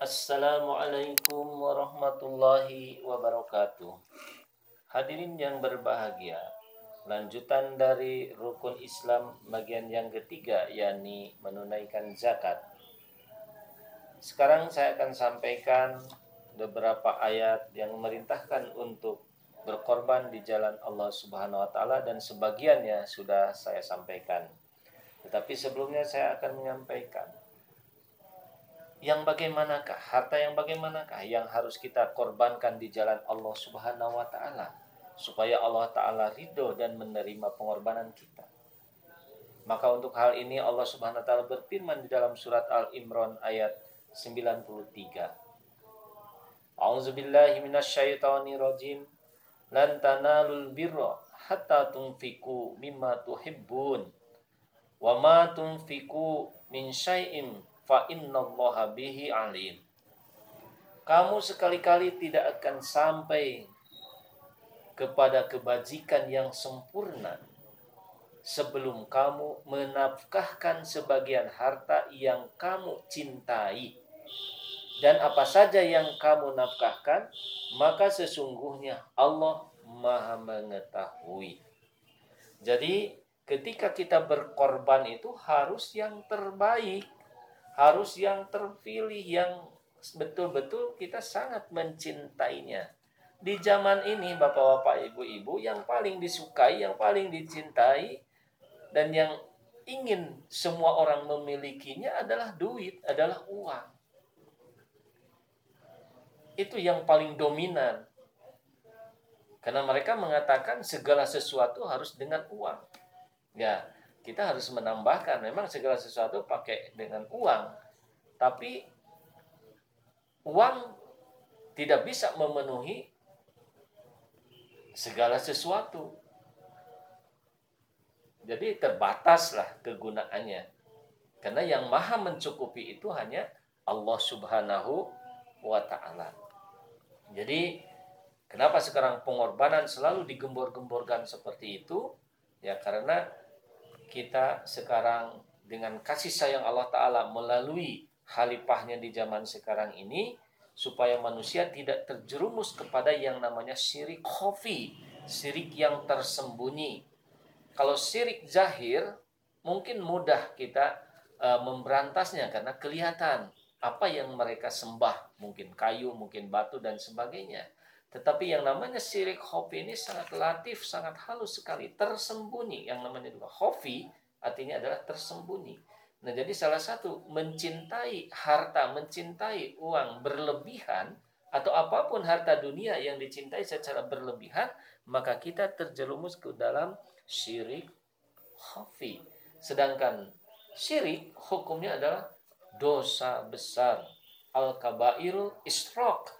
Assalamualaikum warahmatullahi wabarakatuh. Hadirin yang berbahagia, lanjutan dari rukun Islam bagian yang ketiga yakni menunaikan zakat. Sekarang saya akan sampaikan beberapa ayat yang memerintahkan untuk berkorban di jalan Allah Subhanahu wa taala dan sebagiannya sudah saya sampaikan. Tetapi sebelumnya saya akan menyampaikan yang bagaimanakah, harta yang bagaimanakah yang harus kita korbankan di jalan Allah Subhanahu wa taala supaya Allah taala ridho dan menerima pengorbanan kita. Maka untuk hal ini Allah Subhanahu wa taala berfirman di dalam surat Al-Imran ayat 93. A'udzubillahi minasyaitonirrajim. Lan tanalul birra hatta tunfiku mimma tuhibbun. Wa ma tunfiku min syai'in fa innallaha bihi alim. Kamu sekali-kali tidak akan sampai kepada kebajikan yang sempurna sebelum kamu menafkahkan sebagian harta yang kamu cintai. Dan apa saja yang kamu nafkahkan, maka sesungguhnya Allah Maha mengetahui. Jadi, ketika kita berkorban itu harus yang terbaik harus yang terpilih yang betul-betul kita sangat mencintainya. Di zaman ini Bapak-bapak, Ibu-ibu yang paling disukai, yang paling dicintai dan yang ingin semua orang memilikinya adalah duit, adalah uang. Itu yang paling dominan. Karena mereka mengatakan segala sesuatu harus dengan uang. Ya, kita harus menambahkan memang segala sesuatu pakai dengan uang tapi uang tidak bisa memenuhi segala sesuatu. Jadi terbataslah kegunaannya. Karena yang maha mencukupi itu hanya Allah subhanahu wa ta'ala. Jadi kenapa sekarang pengorbanan selalu digembor-gemborkan seperti itu? Ya karena kita sekarang dengan kasih sayang Allah Ta'ala melalui halipahnya di zaman sekarang ini supaya manusia tidak terjerumus kepada yang namanya syirik khafi, syirik yang tersembunyi. Kalau syirik zahir mungkin mudah kita uh, memberantasnya karena kelihatan apa yang mereka sembah, mungkin kayu, mungkin batu dan sebagainya. Tetapi yang namanya sirik hofi ini sangat latif, sangat halus sekali, tersembunyi. Yang namanya juga hofi artinya adalah tersembunyi. Nah jadi salah satu mencintai harta, mencintai uang berlebihan atau apa pun harta dunia yang dicintai secara berlebihan, maka kita terjerumus ke dalam syirik hofi. Sedangkan syirik hukumnya adalah dosa besar. Al-kabairul isrok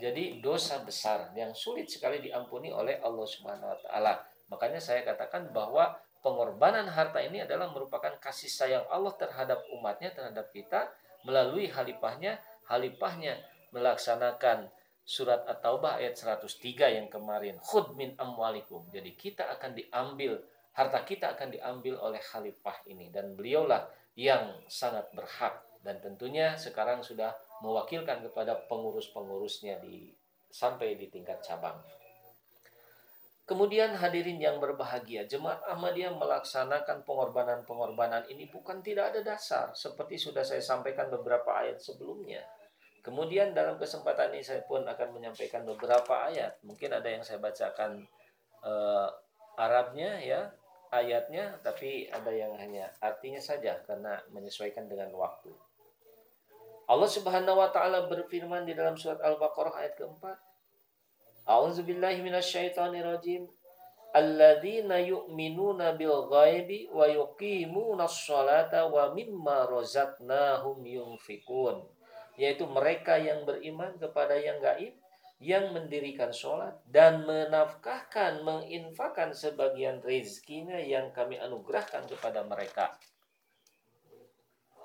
jadi dosa besar yang sulit sekali diampuni oleh Allah Subhanahu wa taala. Makanya saya katakan bahwa pengorbanan harta ini adalah merupakan kasih sayang Allah terhadap umatnya terhadap kita melalui halipahnya halipahnya melaksanakan surat At-Taubah ayat 103 yang kemarin khud min amwalikum. Jadi kita akan diambil harta kita akan diambil oleh khalifah ini dan beliaulah yang sangat berhak dan tentunya sekarang sudah mewakilkan kepada pengurus-pengurusnya di sampai di tingkat cabang. Kemudian hadirin yang berbahagia, jemaat Ahmadiyah melaksanakan pengorbanan-pengorbanan ini bukan tidak ada dasar seperti sudah saya sampaikan beberapa ayat sebelumnya. Kemudian dalam kesempatan ini saya pun akan menyampaikan beberapa ayat. Mungkin ada yang saya bacakan uh, Arabnya ya, ayatnya, tapi ada yang hanya artinya saja karena menyesuaikan dengan waktu. Allah Subhanahu wa taala berfirman di dalam surat Al-Baqarah ayat keempat. A'udzubillahi minasyaitonirrajim. Alladzina yu'minuna bil ghaibi wa yuqimuna sholata wa mimma razaqnahum yunfikun. Yaitu mereka yang beriman kepada yang gaib, yang mendirikan sholat dan menafkahkan, menginfakkan sebagian rezekinya yang kami anugerahkan kepada mereka.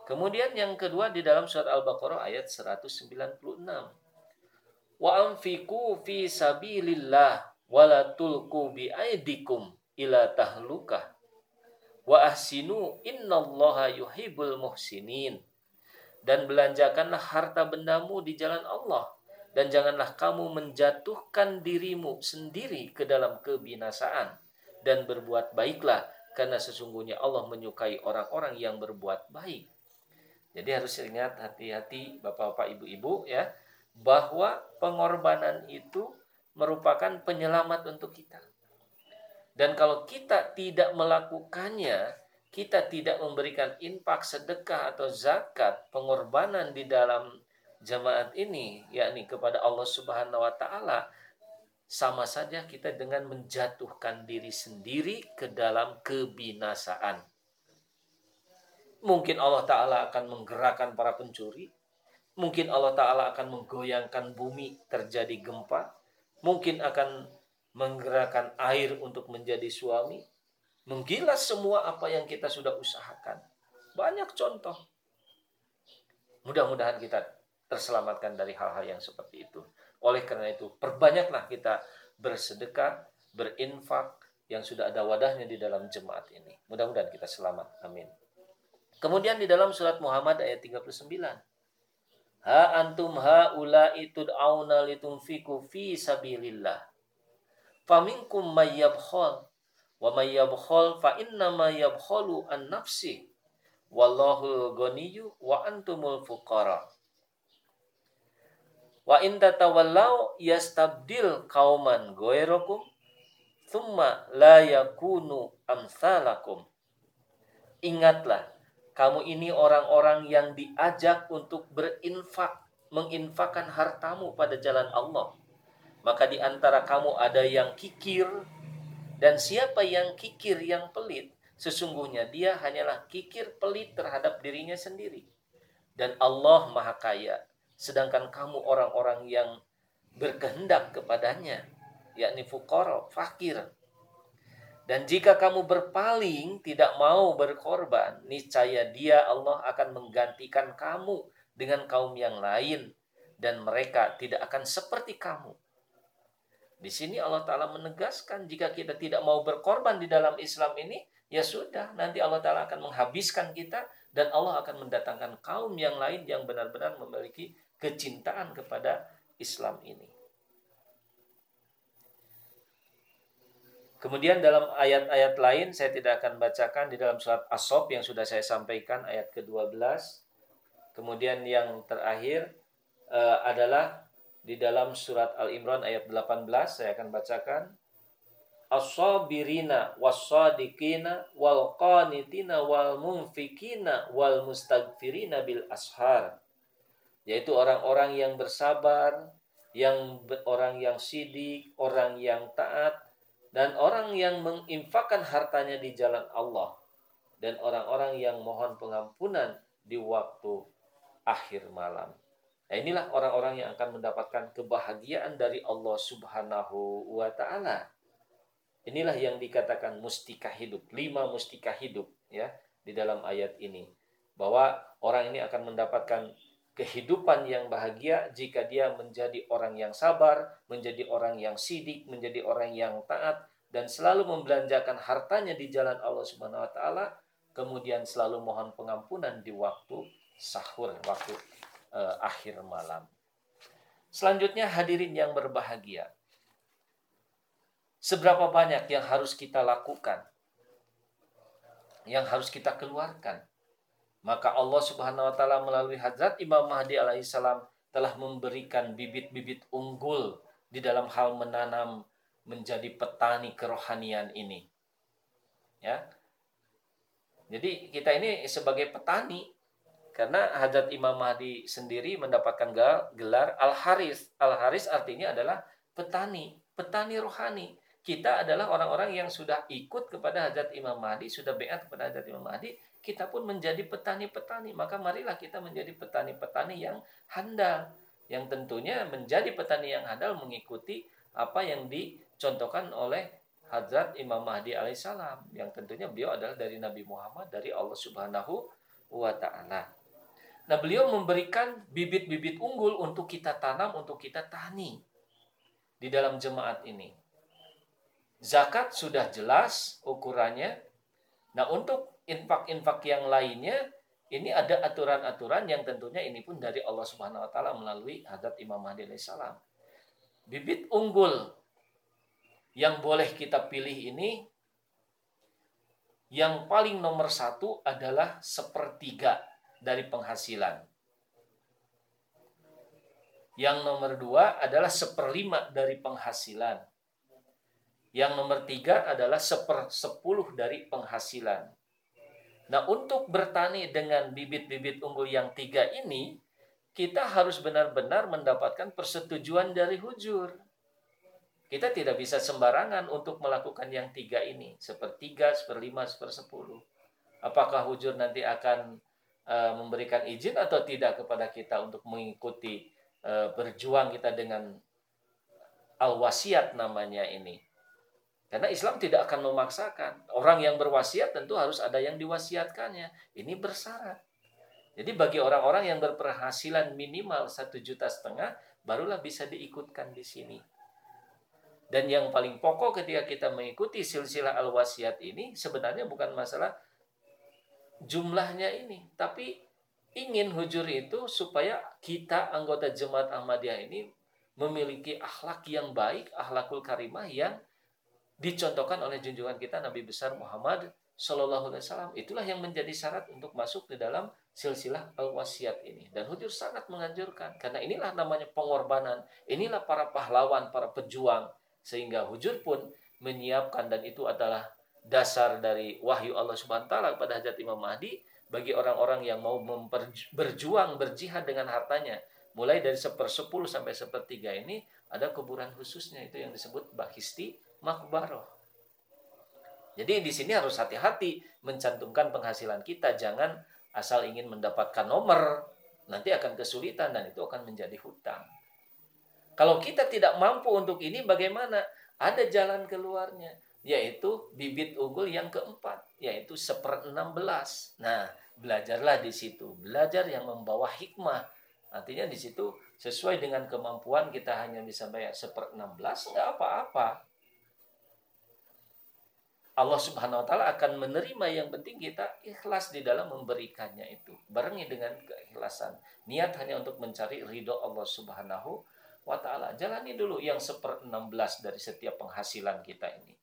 Kemudian yang kedua di dalam surat Al-Baqarah ayat 196. Wa anfiqu fi sabilillah wa la tulqu bi aidikum ila tahlukah. Wa ahsinu innallaha yuhibbul muhsinin. dan belanjakanlah harta bendamu di jalan Allah dan janganlah kamu menjatuhkan dirimu sendiri ke dalam kebinasaan dan berbuat baiklah karena sesungguhnya Allah menyukai orang-orang yang berbuat baik. Jadi harus ingat hati-hati Bapak-bapak, Ibu-ibu ya bahwa pengorbanan itu merupakan penyelamat untuk kita. Dan kalau kita tidak melakukannya, kita tidak memberikan infak, sedekah atau zakat, pengorbanan di dalam jemaat ini yakni kepada Allah Subhanahu wa taala sama saja kita dengan menjatuhkan diri sendiri ke dalam kebinasaan. Mungkin Allah taala akan menggerakkan para pencuri, mungkin Allah taala akan menggoyangkan bumi terjadi gempa, mungkin akan menggerakkan air untuk menjadi suami, menggilas semua apa yang kita sudah usahakan. Banyak contoh. Mudah-mudahan kita terselamatkan dari hal-hal yang seperti itu. Oleh karena itu, perbanyaklah kita bersedekah, berinfak yang sudah ada wadahnya di dalam jemaat ini. Mudah-mudahan kita selamat. Amin. Kemudian di dalam surat Muhammad ayat 39. Ha antum haula'i tud'auna litunfiku fi sabilillah. Faminkum may yabkhal wa may yabkhal fa inna ma yabkhalu an nafsi. Wallahu ghaniyyu wa antumul fuqara. Wa in tatawallau yastabdil kauman goerokum thumma la yakunu amsalakum. Ingatlah, kamu ini orang-orang yang diajak untuk berinfak, menginfakkan hartamu pada jalan Allah. Maka di antara kamu ada yang kikir, dan siapa yang kikir yang pelit, sesungguhnya dia hanyalah kikir pelit terhadap dirinya sendiri. Dan Allah Maha Kaya, sedangkan kamu orang-orang yang berkehendak kepadanya yakni fukara, fakir dan jika kamu berpaling tidak mau berkorban niscaya dia Allah akan menggantikan kamu dengan kaum yang lain dan mereka tidak akan seperti kamu di sini Allah Ta'ala menegaskan jika kita tidak mau berkorban di dalam Islam ini, ya sudah, nanti Allah Ta'ala akan menghabiskan kita dan Allah akan mendatangkan kaum yang lain yang benar-benar memiliki kecintaan kepada Islam ini. Kemudian dalam ayat-ayat lain saya tidak akan bacakan di dalam surat As-Sob yang sudah saya sampaikan ayat ke-12. Kemudian yang terakhir uh, adalah di dalam surat Al-Imran ayat 18 saya akan bacakan as-sabirina was-sadiqina wal qanitina bil ashar yaitu orang-orang yang bersabar, yang orang yang sidik, orang yang taat, dan orang yang menginfakkan hartanya di jalan Allah, dan orang-orang yang mohon pengampunan di waktu akhir malam. Nah, inilah orang-orang yang akan mendapatkan kebahagiaan dari Allah Subhanahu wa taala. Inilah yang dikatakan mustika hidup, lima mustika hidup ya di dalam ayat ini. Bahwa orang ini akan mendapatkan kehidupan yang bahagia jika dia menjadi orang yang sabar, menjadi orang yang sidik, menjadi orang yang taat dan selalu membelanjakan hartanya di jalan Allah Subhanahu wa taala, kemudian selalu mohon pengampunan di waktu sahur, waktu uh, akhir malam. Selanjutnya hadirin yang berbahagia. Seberapa banyak yang harus kita lakukan? Yang harus kita keluarkan maka Allah Subhanahu wa taala melalui Hazrat Imam Mahdi alaihissalam telah memberikan bibit-bibit unggul di dalam hal menanam menjadi petani kerohanian ini. Ya. Jadi kita ini sebagai petani karena Hazrat Imam Mahdi sendiri mendapatkan gelar Al-Haris. Al-Haris artinya adalah petani, petani rohani. Kita adalah orang-orang yang sudah ikut kepada Hazrat Imam Mahdi, sudah beat kepada Hazrat Imam Mahdi, kita pun menjadi petani-petani. Maka marilah kita menjadi petani-petani yang handal. Yang tentunya menjadi petani yang handal mengikuti apa yang dicontohkan oleh Hadrat Imam Mahdi alaihissalam. Yang tentunya beliau adalah dari Nabi Muhammad, dari Allah subhanahu wa ta'ala. Nah beliau memberikan bibit-bibit unggul untuk kita tanam, untuk kita tani. Di dalam jemaat ini. Zakat sudah jelas ukurannya. Nah untuk infak-infak yang lainnya ini ada aturan-aturan yang tentunya ini pun dari Allah Subhanahu wa taala melalui Hadrat Imam Mahdi salam. Bibit unggul yang boleh kita pilih ini yang paling nomor satu adalah sepertiga dari penghasilan. Yang nomor dua adalah seperlima dari penghasilan. Yang nomor tiga adalah seper sepuluh dari penghasilan. Nah untuk bertani dengan bibit-bibit unggul yang tiga ini, kita harus benar-benar mendapatkan persetujuan dari hujur. Kita tidak bisa sembarangan untuk melakukan yang tiga ini, sepertiga, seperlima, sepersepuluh. Apakah hujur nanti akan uh, memberikan izin atau tidak kepada kita untuk mengikuti uh, berjuang kita dengan al-wasiat namanya ini. Karena Islam tidak akan memaksakan. Orang yang berwasiat tentu harus ada yang diwasiatkannya. Ini bersyarat. Jadi bagi orang-orang yang berpenghasilan minimal satu juta setengah, barulah bisa diikutkan di sini. Dan yang paling pokok ketika kita mengikuti silsilah al-wasiat ini sebenarnya bukan masalah jumlahnya ini, tapi ingin hujur itu supaya kita anggota jemaat Ahmadiyah ini memiliki akhlak yang baik, akhlakul karimah yang dicontohkan oleh junjungan kita Nabi besar Muhammad Shallallahu Alaihi Wasallam. Itulah yang menjadi syarat untuk masuk di dalam silsilah al-wasiat ini. Dan hujur sangat menganjurkan karena inilah namanya pengorbanan. Inilah para pahlawan, para pejuang sehingga hujur pun menyiapkan dan itu adalah dasar dari wahyu Allah Subhanahu wa taala kepada Hajat Imam Mahdi bagi orang-orang yang mau berjuang berjihad dengan hartanya mulai dari sepersepuluh sampai sepertiga ini ada kuburan khususnya itu yang disebut bahisti makbaroh jadi di sini harus hati-hati mencantumkan penghasilan kita jangan asal ingin mendapatkan nomor nanti akan kesulitan dan itu akan menjadi hutang kalau kita tidak mampu untuk ini, bagaimana? Ada jalan keluarnya, yaitu bibit unggul yang keempat, yaitu seper enam belas. Nah, belajarlah di situ. Belajar yang membawa hikmah. Artinya di situ sesuai dengan kemampuan kita hanya bisa bayar seper enam belas, nggak apa-apa. Allah Subhanahu wa taala akan menerima yang penting kita ikhlas di dalam memberikannya itu. Barengi dengan keikhlasan. Niat hanya untuk mencari ridho Allah Subhanahu wa ta'ala. Jalani dulu yang seper 16 dari setiap penghasilan kita ini.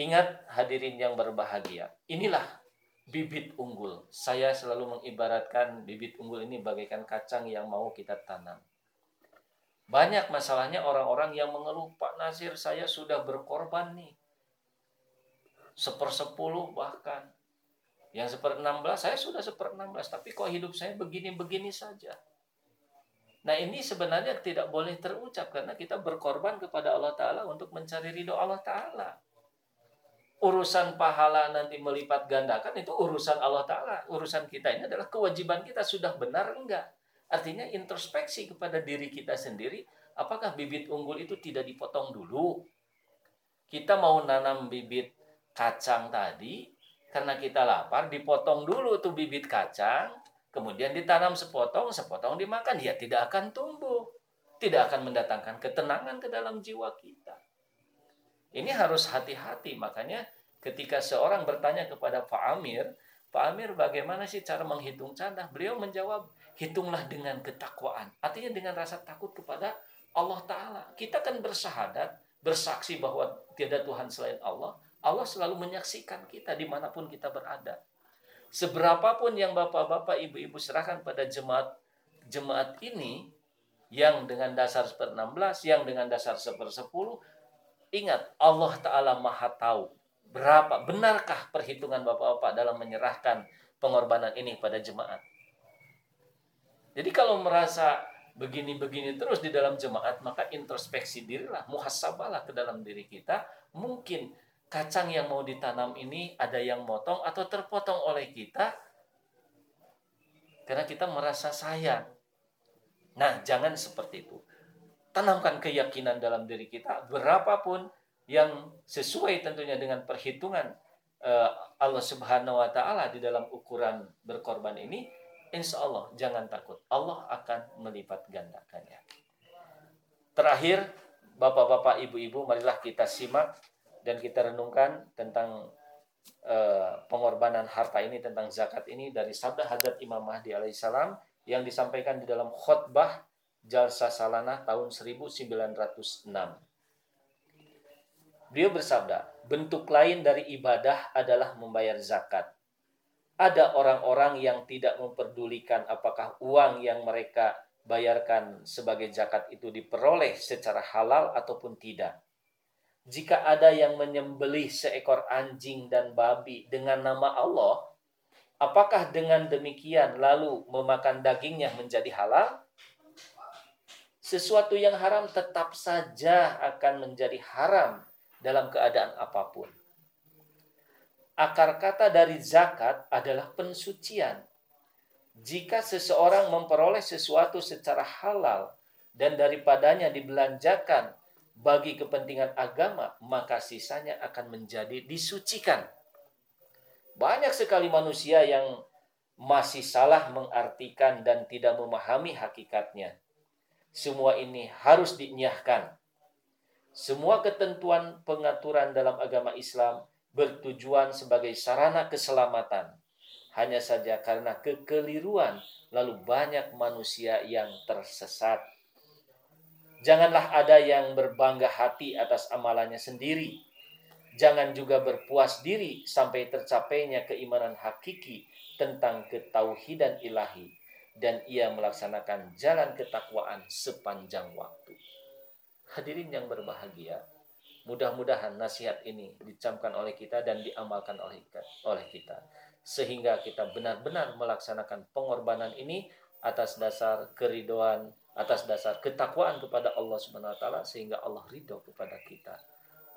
Ingat hadirin yang berbahagia. Inilah bibit unggul. Saya selalu mengibaratkan bibit unggul ini bagaikan kacang yang mau kita tanam. Banyak masalahnya orang-orang yang mengeluh, Pak Nasir saya sudah berkorban nih. Sepersepuluh bahkan. Yang seper 16 saya sudah seper 16. Tapi kok hidup saya begini-begini saja. Nah ini sebenarnya tidak boleh terucap karena kita berkorban kepada Allah Ta'ala untuk mencari ridho Allah Ta'ala. Urusan pahala nanti melipat gandakan itu urusan Allah Ta'ala. Urusan kita ini adalah kewajiban kita sudah benar enggak. Artinya introspeksi kepada diri kita sendiri. Apakah bibit unggul itu tidak dipotong dulu? Kita mau nanam bibit kacang tadi, karena kita lapar, dipotong dulu tuh bibit kacang, kemudian ditanam sepotong, sepotong dimakan, dia tidak akan tumbuh. Tidak akan mendatangkan ketenangan ke dalam jiwa kita. Ini harus hati-hati. Makanya ketika seorang bertanya kepada Pak Amir, Pak Amir bagaimana sih cara menghitung canda? Beliau menjawab, hitunglah dengan ketakwaan. Artinya dengan rasa takut kepada Allah Ta'ala. Kita kan bersahadat, bersaksi bahwa tiada Tuhan selain Allah. Allah selalu menyaksikan kita di mana pun kita berada seberapapun yang bapak-bapak, ibu-ibu serahkan pada jemaat jemaat ini yang dengan dasar seper 16, yang dengan dasar seper 10, ingat Allah Ta'ala maha tahu berapa, benarkah perhitungan bapak-bapak dalam menyerahkan pengorbanan ini pada jemaat. Jadi kalau merasa begini-begini terus di dalam jemaat, maka introspeksi dirilah, muhasabalah ke dalam diri kita, mungkin kacang yang mau ditanam ini ada yang motong atau terpotong oleh kita karena kita merasa sayang. Nah, jangan seperti itu. Tanamkan keyakinan dalam diri kita berapapun yang sesuai tentunya dengan perhitungan uh, Allah Subhanahu wa taala di dalam ukuran berkorban ini, insya Allah jangan takut. Allah akan melipat gandakannya. Terakhir, Bapak-bapak, Ibu-ibu, marilah kita simak dan kita renungkan tentang uh, pengorbanan harta ini tentang zakat ini dari sabda Hadrat Imam Mahdi alaihissalam yang disampaikan di dalam khutbah Jalsa Salana tahun 1906. Beliau bersabda, bentuk lain dari ibadah adalah membayar zakat. Ada orang-orang yang tidak memperdulikan apakah uang yang mereka bayarkan sebagai zakat itu diperoleh secara halal ataupun tidak. Jika ada yang menyembelih seekor anjing dan babi dengan nama Allah, apakah dengan demikian lalu memakan dagingnya menjadi halal? Sesuatu yang haram tetap saja akan menjadi haram dalam keadaan apa pun. Akar kata dari zakat adalah pensucian. Jika seseorang memperoleh sesuatu secara halal dan daripadanya dibelanjakan bagi kepentingan agama, maka sisanya akan menjadi disucikan. Banyak sekali manusia yang masih salah mengartikan dan tidak memahami hakikatnya. Semua ini harus dinyahkan. Semua ketentuan pengaturan dalam agama Islam bertujuan sebagai sarana keselamatan. Hanya saja karena kekeliruan, lalu banyak manusia yang tersesat. Janganlah ada yang berbangga hati atas amalannya sendiri. Jangan juga berpuas diri sampai tercapainya keimanan hakiki tentang ketauhidan ilahi dan ia melaksanakan jalan ketakwaan sepanjang waktu. Hadirin yang berbahagia, mudah-mudahan nasihat ini dicamkan oleh kita dan diamalkan oleh oleh kita sehingga kita benar-benar melaksanakan pengorbanan ini atas dasar keridoan, atas dasar ketakwaan kepada Allah Subhanahu wa taala sehingga Allah ridho kepada kita.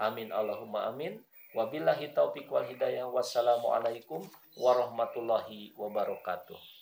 Amin Allahumma amin. Wabillahi taufiq wal hidayah. Wassalamualaikum warahmatullahi wabarakatuh.